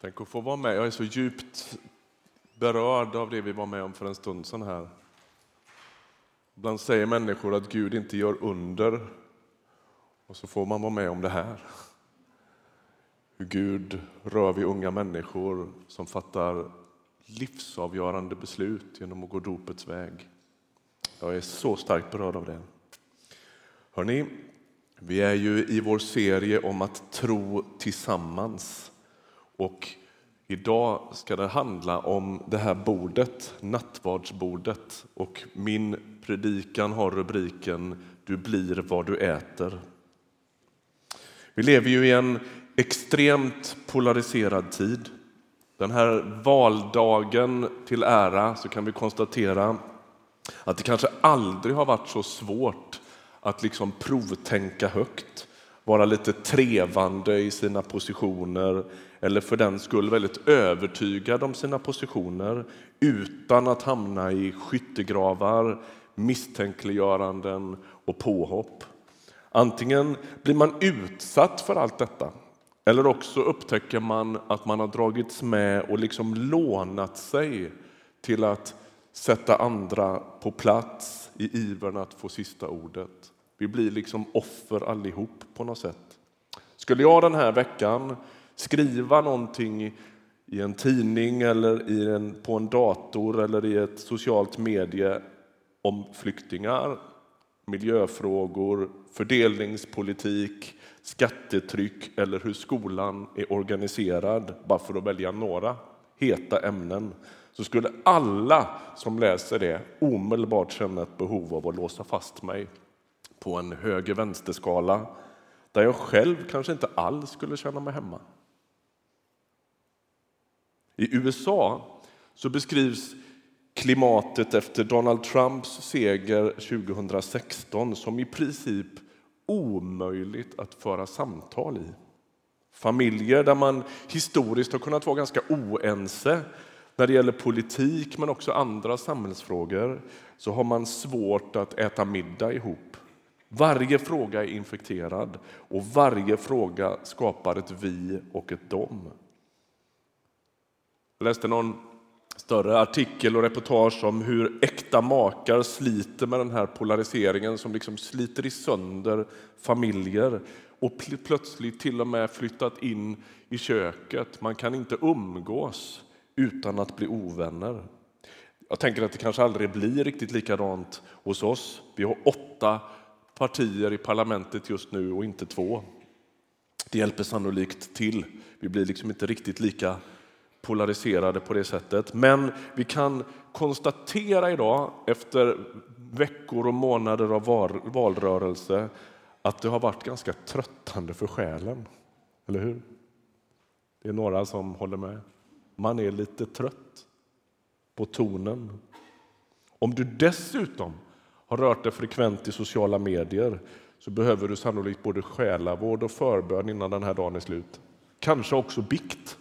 Tänk att få vara med. Jag är så djupt berörd av det vi var med om för en stund sedan här. Ibland säger människor att Gud inte gör under och så får man vara med om det här. Hur Gud rör vid unga människor som fattar livsavgörande beslut genom att gå dopets väg. Jag är så starkt berörd av det. Hörrni, vi är ju i vår serie om att tro tillsammans. Och idag ska det handla om det här bordet, nattvardsbordet. Och min predikan har rubriken Du blir vad du äter. Vi lever ju i en extremt polariserad tid. Den här valdagen till ära så kan vi konstatera att det kanske aldrig har varit så svårt att liksom provtänka högt, vara lite trevande i sina positioner eller för den skull väldigt övertygad om sina positioner utan att hamna i skyttegravar, misstänkliggöranden och påhopp. Antingen blir man utsatt för allt detta eller också upptäcker man att man har dragits med och liksom lånat sig till att sätta andra på plats i ivern att få sista ordet. Vi blir liksom offer allihop på något sätt. Skulle jag den här veckan skriva någonting i en tidning eller i en, på en dator eller i ett socialt medie om flyktingar, miljöfrågor, fördelningspolitik, skattetryck eller hur skolan är organiserad, bara för att välja några heta ämnen, så skulle alla som läser det omedelbart känna ett behov av att låsa fast mig på en höger-vänster-skala där jag själv kanske inte alls skulle känna mig hemma. I USA så beskrivs klimatet efter Donald Trumps seger 2016 som i princip omöjligt att föra samtal i. Familjer där man historiskt har kunnat vara ganska oense när det gäller politik men också andra samhällsfrågor så har man svårt att äta middag ihop. Varje fråga är infekterad och varje fråga skapar ett vi och ett dom. Jag läste någon större artikel och reportage om hur äkta makar sliter med den här polariseringen som liksom sliter i sönder familjer och plötsligt till och med flyttat in i köket. Man kan inte umgås utan att bli ovänner. Jag tänker att det kanske aldrig blir riktigt likadant hos oss. Vi har åtta partier i parlamentet just nu och inte två. Det hjälper sannolikt till. Vi blir liksom inte riktigt lika polariserade på det sättet. Men vi kan konstatera idag efter veckor och månader av valrörelse att det har varit ganska tröttande för själen. Eller hur? Det är några som håller med. Man är lite trött på tonen. Om du dessutom har rört dig frekvent i sociala medier så behöver du sannolikt både själavård och förbön innan den här dagen är slut. Kanske också bikt.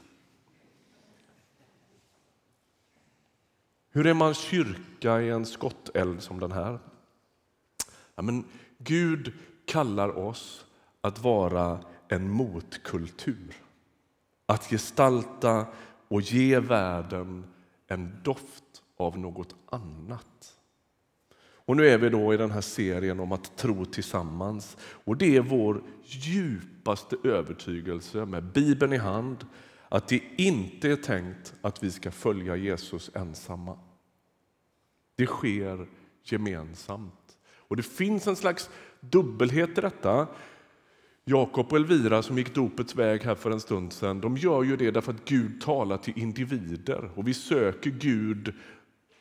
Hur är man kyrka i en skotteld som den här? Ja, men Gud kallar oss att vara en motkultur. Att gestalta och ge världen en doft av något annat. Och nu är vi då i den här serien om att tro tillsammans. Och det är vår djupaste övertygelse med Bibeln i hand att det inte är tänkt att vi ska följa Jesus ensamma. Det sker gemensamt. Och det finns en slags dubbelhet i detta. Jakob och Elvira som gick dopets väg här för en stund sedan, de gör ju det därför att Gud talar till individer och vi söker Gud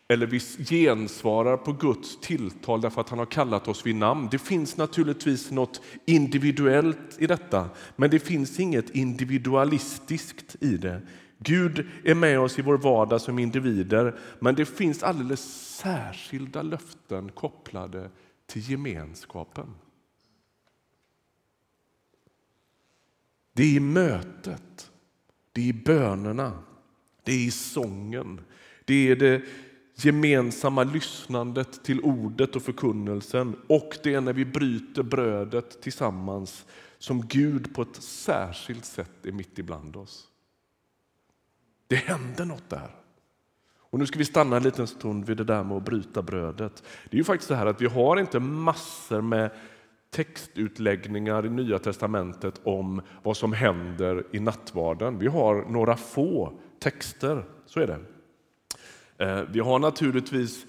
eller vi gensvarar på Guds tilltal därför att han har kallat oss vid namn. Det finns naturligtvis något individuellt i detta, men det finns inget individualistiskt i det. Gud är med oss i vår vardag som individer, men det finns alldeles särskilda löften kopplade till gemenskapen. Det är i mötet, det är i bönerna, det är i sången, det är det gemensamma lyssnandet till ordet och förkunnelsen och det är när vi bryter brödet tillsammans som Gud på ett särskilt sätt är mitt ibland oss. Det händer något där. Och nu ska vi stanna en liten stund vid det där med att bryta brödet. Det är ju faktiskt så här att vi har inte massor med textutläggningar i Nya testamentet om vad som händer i nattvarden. Vi har några få texter, så är det. Eh, vi har naturligtvis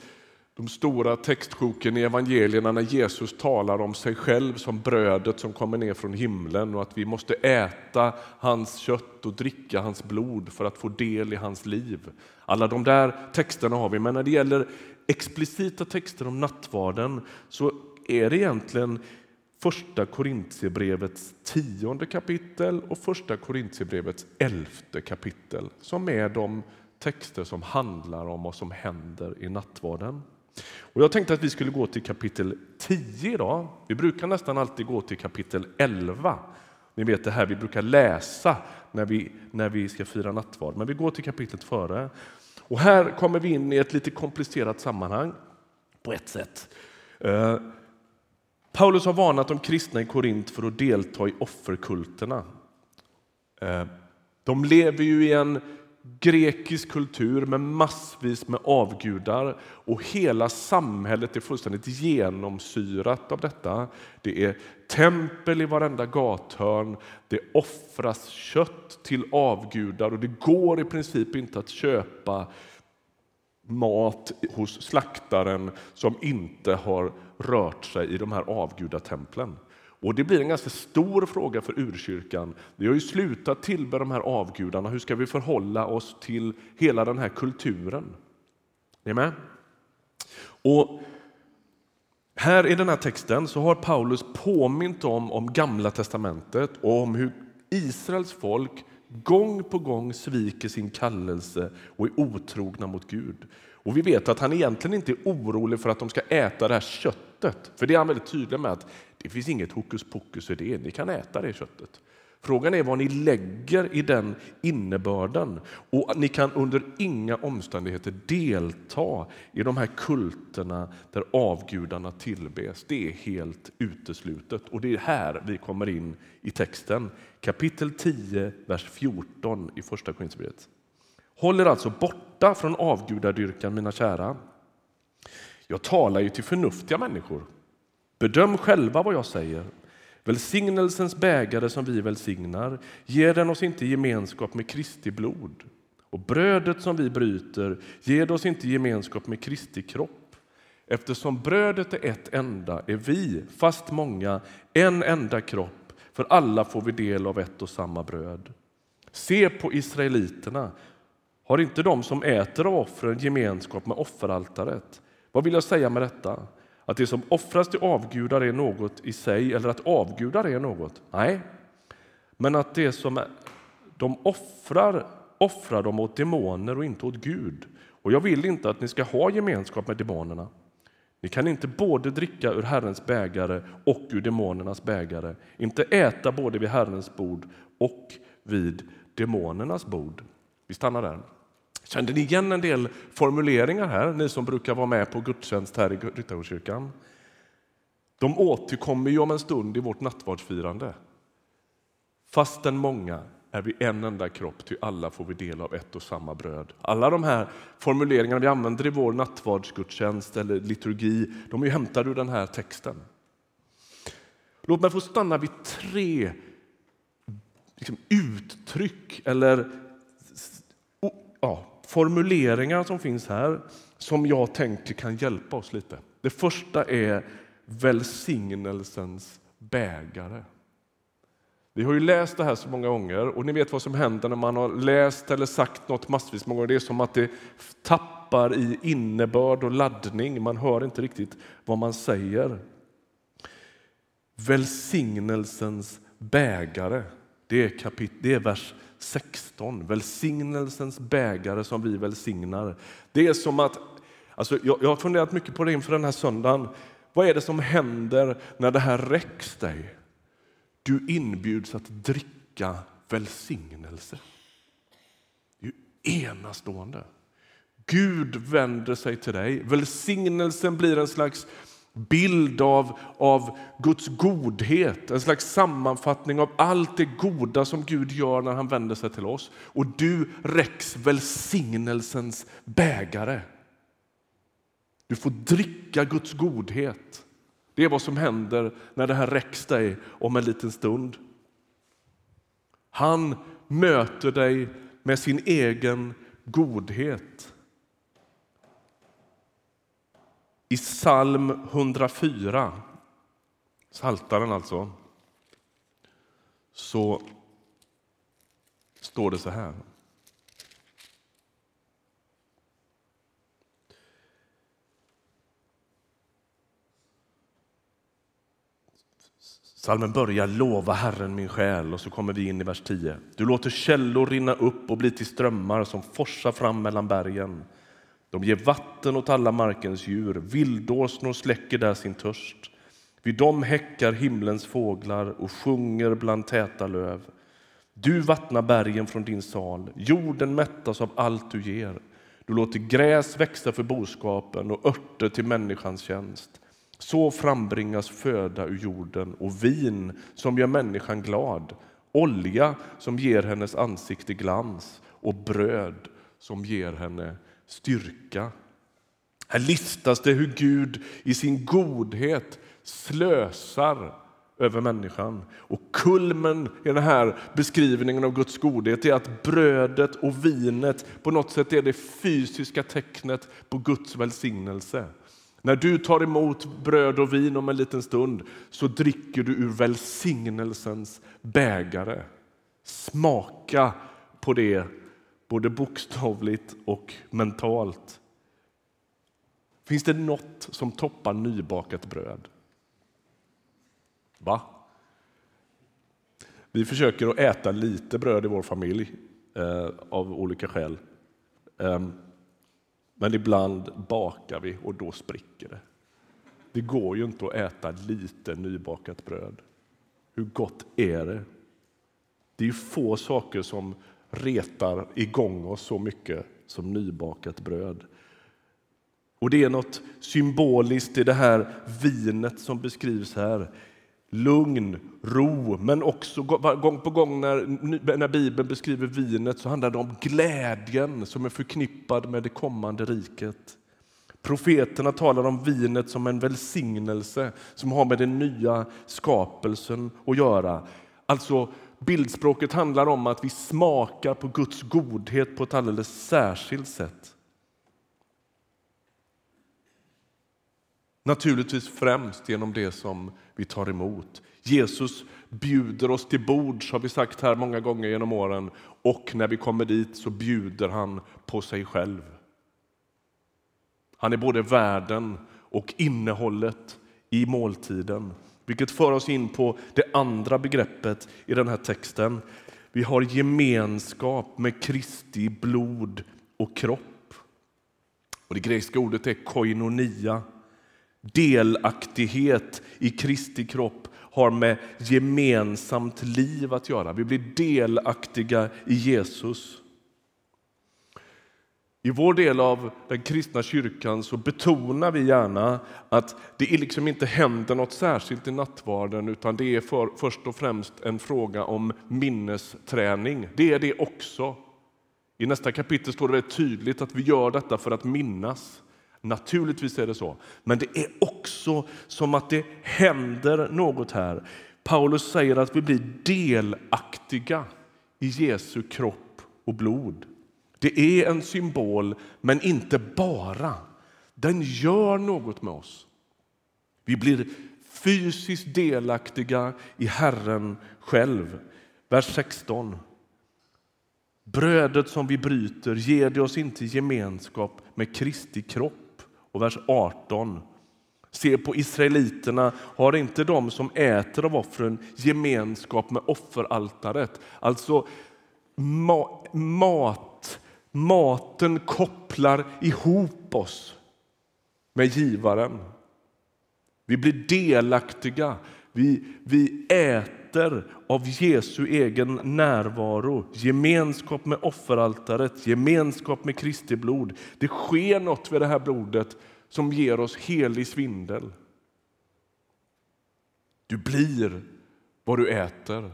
de stora textsjoken i evangelierna när Jesus talar om sig själv som brödet som kommer ner från himlen och att vi måste äta hans kött och dricka hans blod för att få del i hans liv. Alla de där texterna har vi, men när det gäller explicita texter om nattvarden så är det egentligen Första Korintierbrevets tionde kapitel och Första Korintierbrevets elfte kapitel som är de texter som handlar om vad som händer i nattvarden. Och jag tänkte att vi skulle gå till kapitel 10 idag. Vi brukar nästan alltid gå till kapitel 11. Ni vet det här vi brukar läsa när vi, när vi ska fira nattvard, men vi går till kapitlet före. Och här kommer vi in i ett lite komplicerat sammanhang på ett sätt. Eh, Paulus har varnat de kristna i Korint för att delta i offerkulterna. Eh, de lever ju i en grekisk kultur med massvis med avgudar och hela samhället är fullständigt genomsyrat av detta. Det är tempel i varenda gathörn, det offras kött till avgudar och det går i princip inte att köpa mat hos slaktaren som inte har rört sig i de här avgudatemplen. Och Det blir en ganska stor fråga för urkyrkan. Vi har ju slutat tillbe de här avgudarna. Hur ska vi förhålla oss till hela den här kulturen? Är med? Och här i den här texten så har Paulus påmint om, om Gamla testamentet och om hur Israels folk gång på gång sviker sin kallelse och är otrogna mot Gud. Och Vi vet att han egentligen inte är orolig för att de ska äta det här köttet. För det är han väldigt tydlig med att det finns inget hokus pokus i det. Ni kan äta det köttet. Frågan är vad ni lägger i den innebörden. Och Ni kan under inga omständigheter delta i de här kulterna där avgudarna tillbes. Det är helt uteslutet. Och Det är här vi kommer in i texten. Kapitel 10, vers 14 i Första Korinthierbrevet. Håll er alltså borta från avgudadyrkan, mina kära. Jag talar ju till förnuftiga människor. Bedöm själva vad jag säger. Välsignelsens bägare som vi välsignar, ger den oss inte gemenskap med Kristi blod? Och brödet som vi bryter, ger oss inte gemenskap med Kristi kropp? Eftersom brödet är ett enda är vi, fast många, en enda kropp, för alla får vi del av ett och samma bröd. Se på israeliterna. Har inte de som äter av offren gemenskap med offeraltaret? Vad vill jag säga med detta? Att det som offras till avgudar är något i sig, eller att avgudar är något? Nej, men att det som de offrar, offrar de åt demoner och inte åt Gud. Och jag vill inte att ni ska ha gemenskap med demonerna. Ni kan inte både dricka ur Herrens bägare och ur demonernas bägare, inte äta både vid Herrens bord och vid demonernas bord. Vi stannar där. Kände ni igen en del formuleringar här, ni som brukar vara med på gudstjänst här i Ryttargårdskyrkan? De återkommer ju om en stund i vårt nattvardsfirande. Fastän många är vi en enda kropp, ty alla får vi del av ett och samma bröd. Alla de här formuleringarna vi använder i vår nattvardsgudstjänst eller liturgi, de är hämtade ur den här texten. Låt mig få stanna vid tre liksom, uttryck eller ja, formuleringar som finns här som jag tänker kan hjälpa oss lite. Det första är välsignelsens bägare. Vi har ju läst det här så många gånger och ni vet vad som händer när man har läst eller sagt något massvis många gånger. Det är som att det tappar i innebörd och laddning. Man hör inte riktigt vad man säger. Välsignelsens bägare, det är, kapit det är vers 16, välsignelsens bägare som vi välsignar. Det är som att, alltså jag, jag har funderat mycket på det inför den här söndagen. Vad är det som händer när det här räcks dig? Du inbjuds att dricka välsignelse. Det är ju enastående. Gud vänder sig till dig. Välsignelsen blir en slags bild av, av Guds godhet, en slags sammanfattning av allt det goda som Gud gör när han vänder sig till oss. Och du räcks välsignelsens bägare. Du får dricka Guds godhet. Det är vad som händer när det här räcks dig om en liten stund. Han möter dig med sin egen godhet. I psalm 104, Saltaren alltså, så står det så här. Salmen börjar lova Herren min själ och så kommer vi in i vers 10. Du låter källor rinna upp och bli till strömmar som forsar fram mellan bergen. De ger vatten åt alla markens djur, vildåsnor släcker där sin törst. Vid dem häckar himlens fåglar och sjunger bland täta löv. Du vattnar bergen från din sal, jorden mättas av allt du ger. Du låter gräs växa för boskapen och örter till människans tjänst. Så frambringas föda ur jorden och vin som gör människan glad, olja som ger hennes ansikte glans och bröd som ger henne styrka. Här listas det hur Gud i sin godhet slösar över människan. Och kulmen i den här beskrivningen av Guds godhet är att brödet och vinet på något sätt är det fysiska tecknet på Guds välsignelse. När du tar emot bröd och vin om en liten stund så dricker du ur välsignelsens bägare. Smaka på det, både bokstavligt och mentalt. Finns det något som toppar nybakat bröd? Va? Vi försöker att äta lite bröd i vår familj eh, av olika skäl. Eh, men ibland bakar vi och då spricker det. Det går ju inte att äta lite nybakat bröd. Hur gott är det? Det är ju få saker som retar igång oss så mycket som nybakat bröd. Och det är något symboliskt i det här vinet som beskrivs här lugn, ro, men också gång på gång när, när Bibeln beskriver vinet så handlar det om glädjen som är förknippad med det kommande riket. Profeterna talar om vinet som en välsignelse som har med den nya skapelsen att göra. Alltså, bildspråket handlar om att vi smakar på Guds godhet på ett alldeles särskilt sätt. Naturligtvis främst genom det som vi tar emot. Jesus bjuder oss till bords, har vi sagt här många gånger genom åren. Och när vi kommer dit så bjuder han på sig själv. Han är både värden och innehållet i måltiden. Vilket för oss in på det andra begreppet i den här texten. Vi har gemenskap med Kristi blod och kropp. Och det grekiska ordet är koinonia delaktighet i Kristi kropp har med gemensamt liv att göra. Vi blir delaktiga i Jesus. I vår del av den kristna kyrkan så betonar vi gärna att det liksom inte händer något särskilt i nattvarden utan det är för, först och främst en fråga om minnesträning. Det är det också. I nästa kapitel står det tydligt att vi gör detta för att minnas. Naturligtvis är det så. Men det är också som att det händer något här. Paulus säger att vi blir delaktiga i Jesu kropp och blod. Det är en symbol, men inte bara. Den gör något med oss. Vi blir fysiskt delaktiga i Herren själv. Vers 16. Brödet som vi bryter ger det oss inte gemenskap med Kristi kropp och vers 18. Se på israeliterna, har inte de som äter av offren gemenskap med offeraltaret? Alltså ma mat, maten kopplar ihop oss med givaren. Vi blir delaktiga, vi, vi äter av Jesu egen närvaro, gemenskap med offeraltaret, gemenskap med Kristi blod. Det sker något vid det här blodet som ger oss helig svindel. Du blir vad du äter.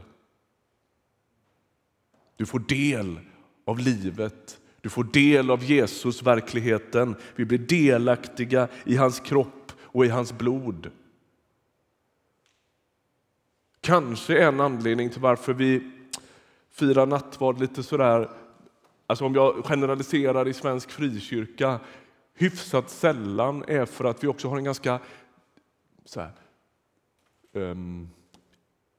Du får del av livet. Du får del av Jesus verkligheten. Vi blir delaktiga i hans kropp och i hans blod. Kanske en anledning till varför vi firar nattvard lite sådär, alltså om jag generaliserar i svensk frikyrka, hyfsat sällan är för att vi också har en ganska så här, um,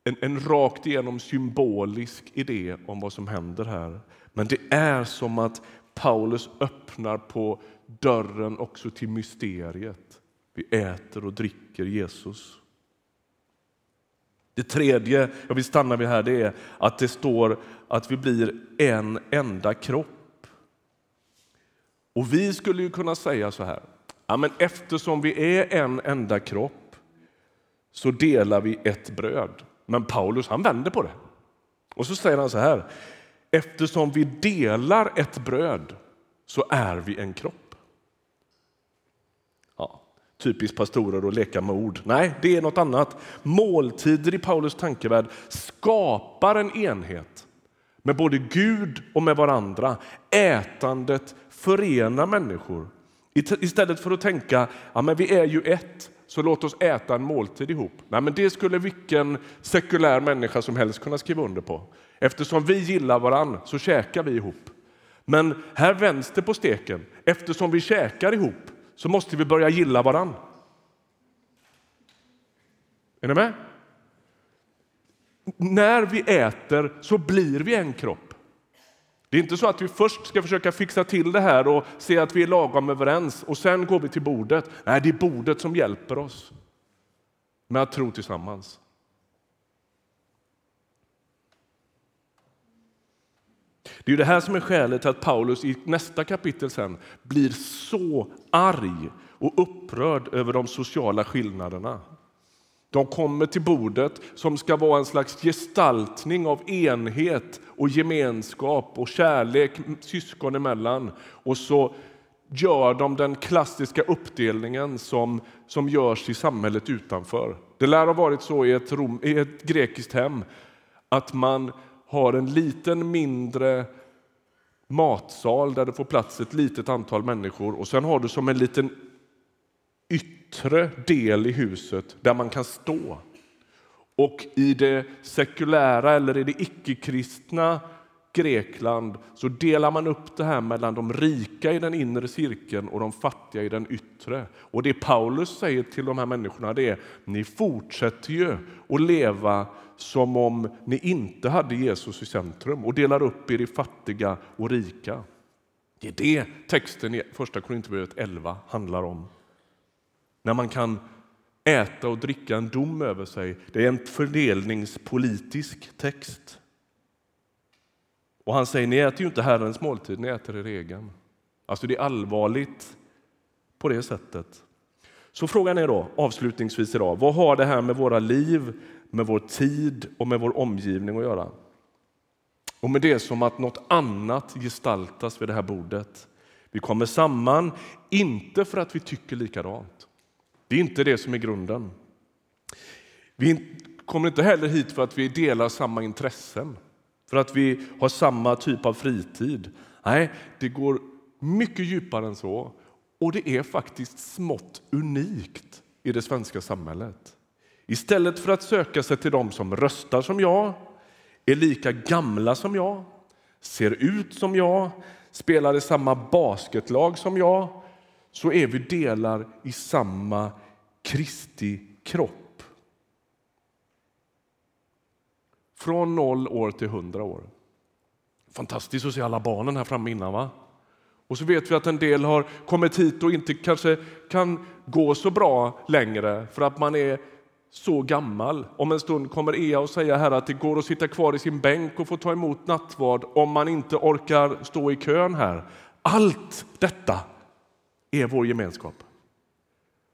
en, en rakt igenom symbolisk idé om vad som händer här. Men det är som att Paulus öppnar på dörren också till mysteriet. Vi äter och dricker Jesus. Det tredje jag vill stanna vid här det är att det står att vi blir en enda kropp. Och vi skulle ju kunna säga så här, ja, men eftersom vi är en enda kropp så delar vi ett bröd. Men Paulus han vänder på det. Och så säger han så här, eftersom vi delar ett bröd så är vi en kropp typiskt pastorer att leka med ord. Nej, det är något annat. Måltider i Paulus tankevärld skapar en enhet med både Gud och med varandra. Ätandet förenar människor. Istället för att tänka ja, men vi är ju ett, så låt oss äta en måltid ihop. Nej, men det skulle vilken sekulär människa som helst kunna skriva under på. Eftersom vi gillar varann så käkar vi ihop. Men här vänds det på steken. Eftersom vi käkar ihop så måste vi börja gilla varann. Är ni med? När vi äter så blir vi en kropp. Det är inte så att vi först ska försöka fixa till det här och se att vi är lagom överens och sen går vi till bordet. Nej, det är bordet som hjälper oss med att tro tillsammans. Det är det här som är skälet till att Paulus i nästa kapitel sen blir så arg och upprörd över de sociala skillnaderna. De kommer till bordet som ska vara en slags gestaltning av enhet och gemenskap och kärlek syskon emellan. Och så gör de den klassiska uppdelningen som, som görs i samhället utanför. Det lär ha varit så i ett, rom, i ett grekiskt hem att man har en liten mindre matsal där det får plats ett litet antal människor och sen har du som en liten yttre yttre del i huset där man kan stå. Och i det sekulära eller i det icke-kristna Grekland så delar man upp det här mellan de rika i den inre cirkeln och de fattiga i den yttre. Och det Paulus säger till de här människorna det är ni fortsätter ju att leva som om ni inte hade Jesus i centrum och delar upp er i fattiga och rika. Det är det texten i Första Korinthierbrevet 11 handlar om. När man kan äta och dricka en dom över sig. Det är en fördelningspolitisk text. Och han säger, ni äter ju inte Herrens måltid, ni äter er egen. Alltså det är allvarligt på det sättet. Så frågan är då, avslutningsvis idag, vad har det här med våra liv, med vår tid och med vår omgivning att göra? Och med det som att något annat gestaltas vid det här bordet. Vi kommer samman, inte för att vi tycker likadant. Det är inte det som är grunden. Vi kommer inte heller hit för att vi delar samma intressen, för att vi har samma typ av fritid. Nej, det går mycket djupare än så. Och det är faktiskt smått unikt i det svenska samhället. Istället för att söka sig till dem som röstar som jag, är lika gamla som jag, ser ut som jag, spelar i samma basketlag som jag, så är vi delar i samma Kristi kropp. Från noll år till hundra år. Fantastiskt att se alla barnen här framme innan. va? Och så vet vi att en del har kommit hit och inte kanske kan gå så bra längre för att man är så gammal. Om en stund kommer Ea och säga här att det går att sitta kvar i sin bänk och få ta emot nattvard om man inte orkar stå i kön här. Allt detta är vår gemenskap.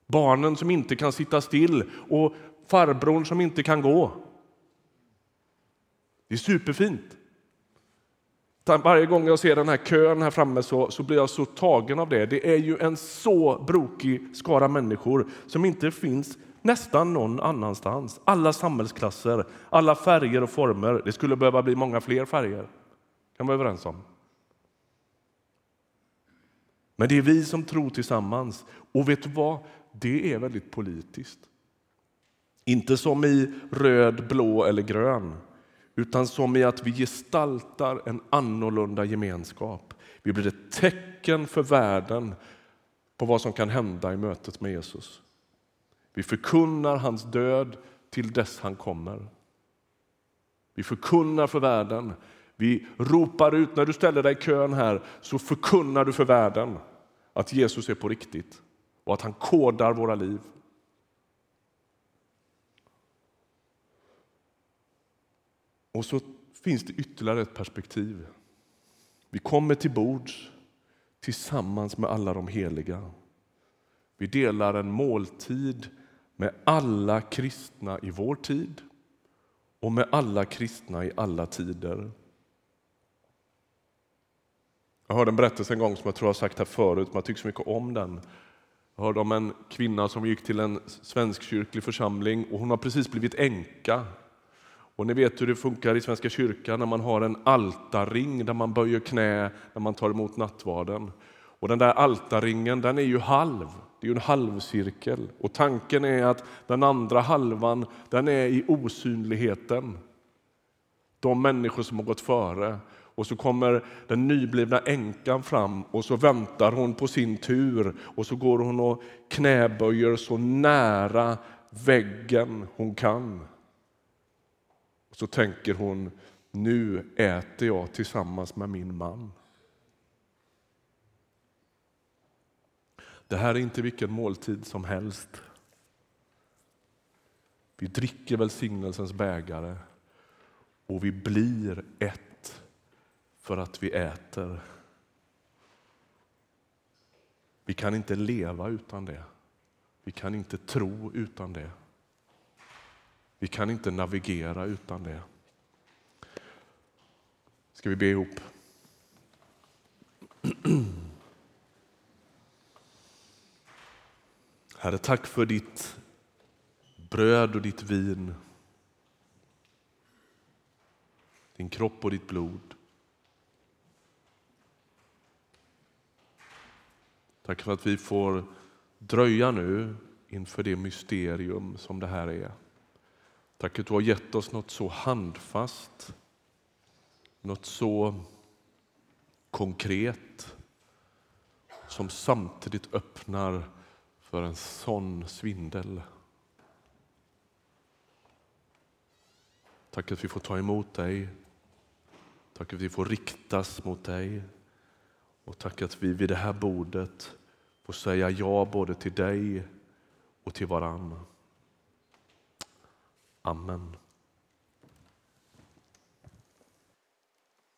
Barnen som inte kan sitta still och farbrorn som inte kan gå. Det är superfint. Varje gång jag ser den här kön här framme så, så blir jag så tagen av det. Det är ju en så brokig skara människor som inte finns nästan någon annanstans. Alla samhällsklasser, alla färger och former. Det skulle behöva bli många fler färger. kan vara överens om. Men det är vi som tror tillsammans. Och vet du vad? Det är väldigt politiskt. Inte som i röd, blå eller grön, utan som i att vi gestaltar en annorlunda gemenskap. Vi blir ett tecken för världen på vad som kan hända i mötet med Jesus. Vi förkunnar hans död till dess han kommer. Vi förkunnar för världen. Vi ropar ut, när du ställer dig i kön här, så förkunnar du för världen att Jesus är på riktigt och att han kodar våra liv. Och så finns det ytterligare ett perspektiv. Vi kommer till bords tillsammans med alla de heliga. Vi delar en måltid med alla kristna i vår tid och med alla kristna i alla tider. Jag hörde en berättelse en gång som jag tror jag sagt här förut, men jag tycker så mycket om den. Jag hörde om en kvinna som gick till en svensk kyrklig församling och hon har precis blivit änka. Och ni vet hur det funkar i Svenska kyrkan när man har en altarring där man böjer knä när man tar emot nattvarden. Och den där altarringen den är ju halv, det är ju en halvcirkel. Och tanken är att den andra halvan den är i osynligheten. De människor som har gått före. Och så kommer den nyblivna änkan fram och så väntar hon på sin tur och så går hon och knäböjer så nära väggen hon kan. Och så tänker hon, nu äter jag tillsammans med min man. Det här är inte vilken måltid som helst. Vi dricker välsignelsens bägare och vi blir ett för att vi äter. Vi kan inte leva utan det. Vi kan inte tro utan det. Vi kan inte navigera utan det. Ska vi be ihop? Herre, tack för ditt bröd och ditt vin. Din kropp och ditt blod. Tack för att vi får dröja nu inför det mysterium som det här är. Tack att du har gett oss något så handfast, något så konkret som samtidigt öppnar för en sån svindel. Tack att vi får ta emot dig. Tack att vi får riktas mot dig. Och tack att vi vid det här bordet får säga ja både till dig och till varann. Amen.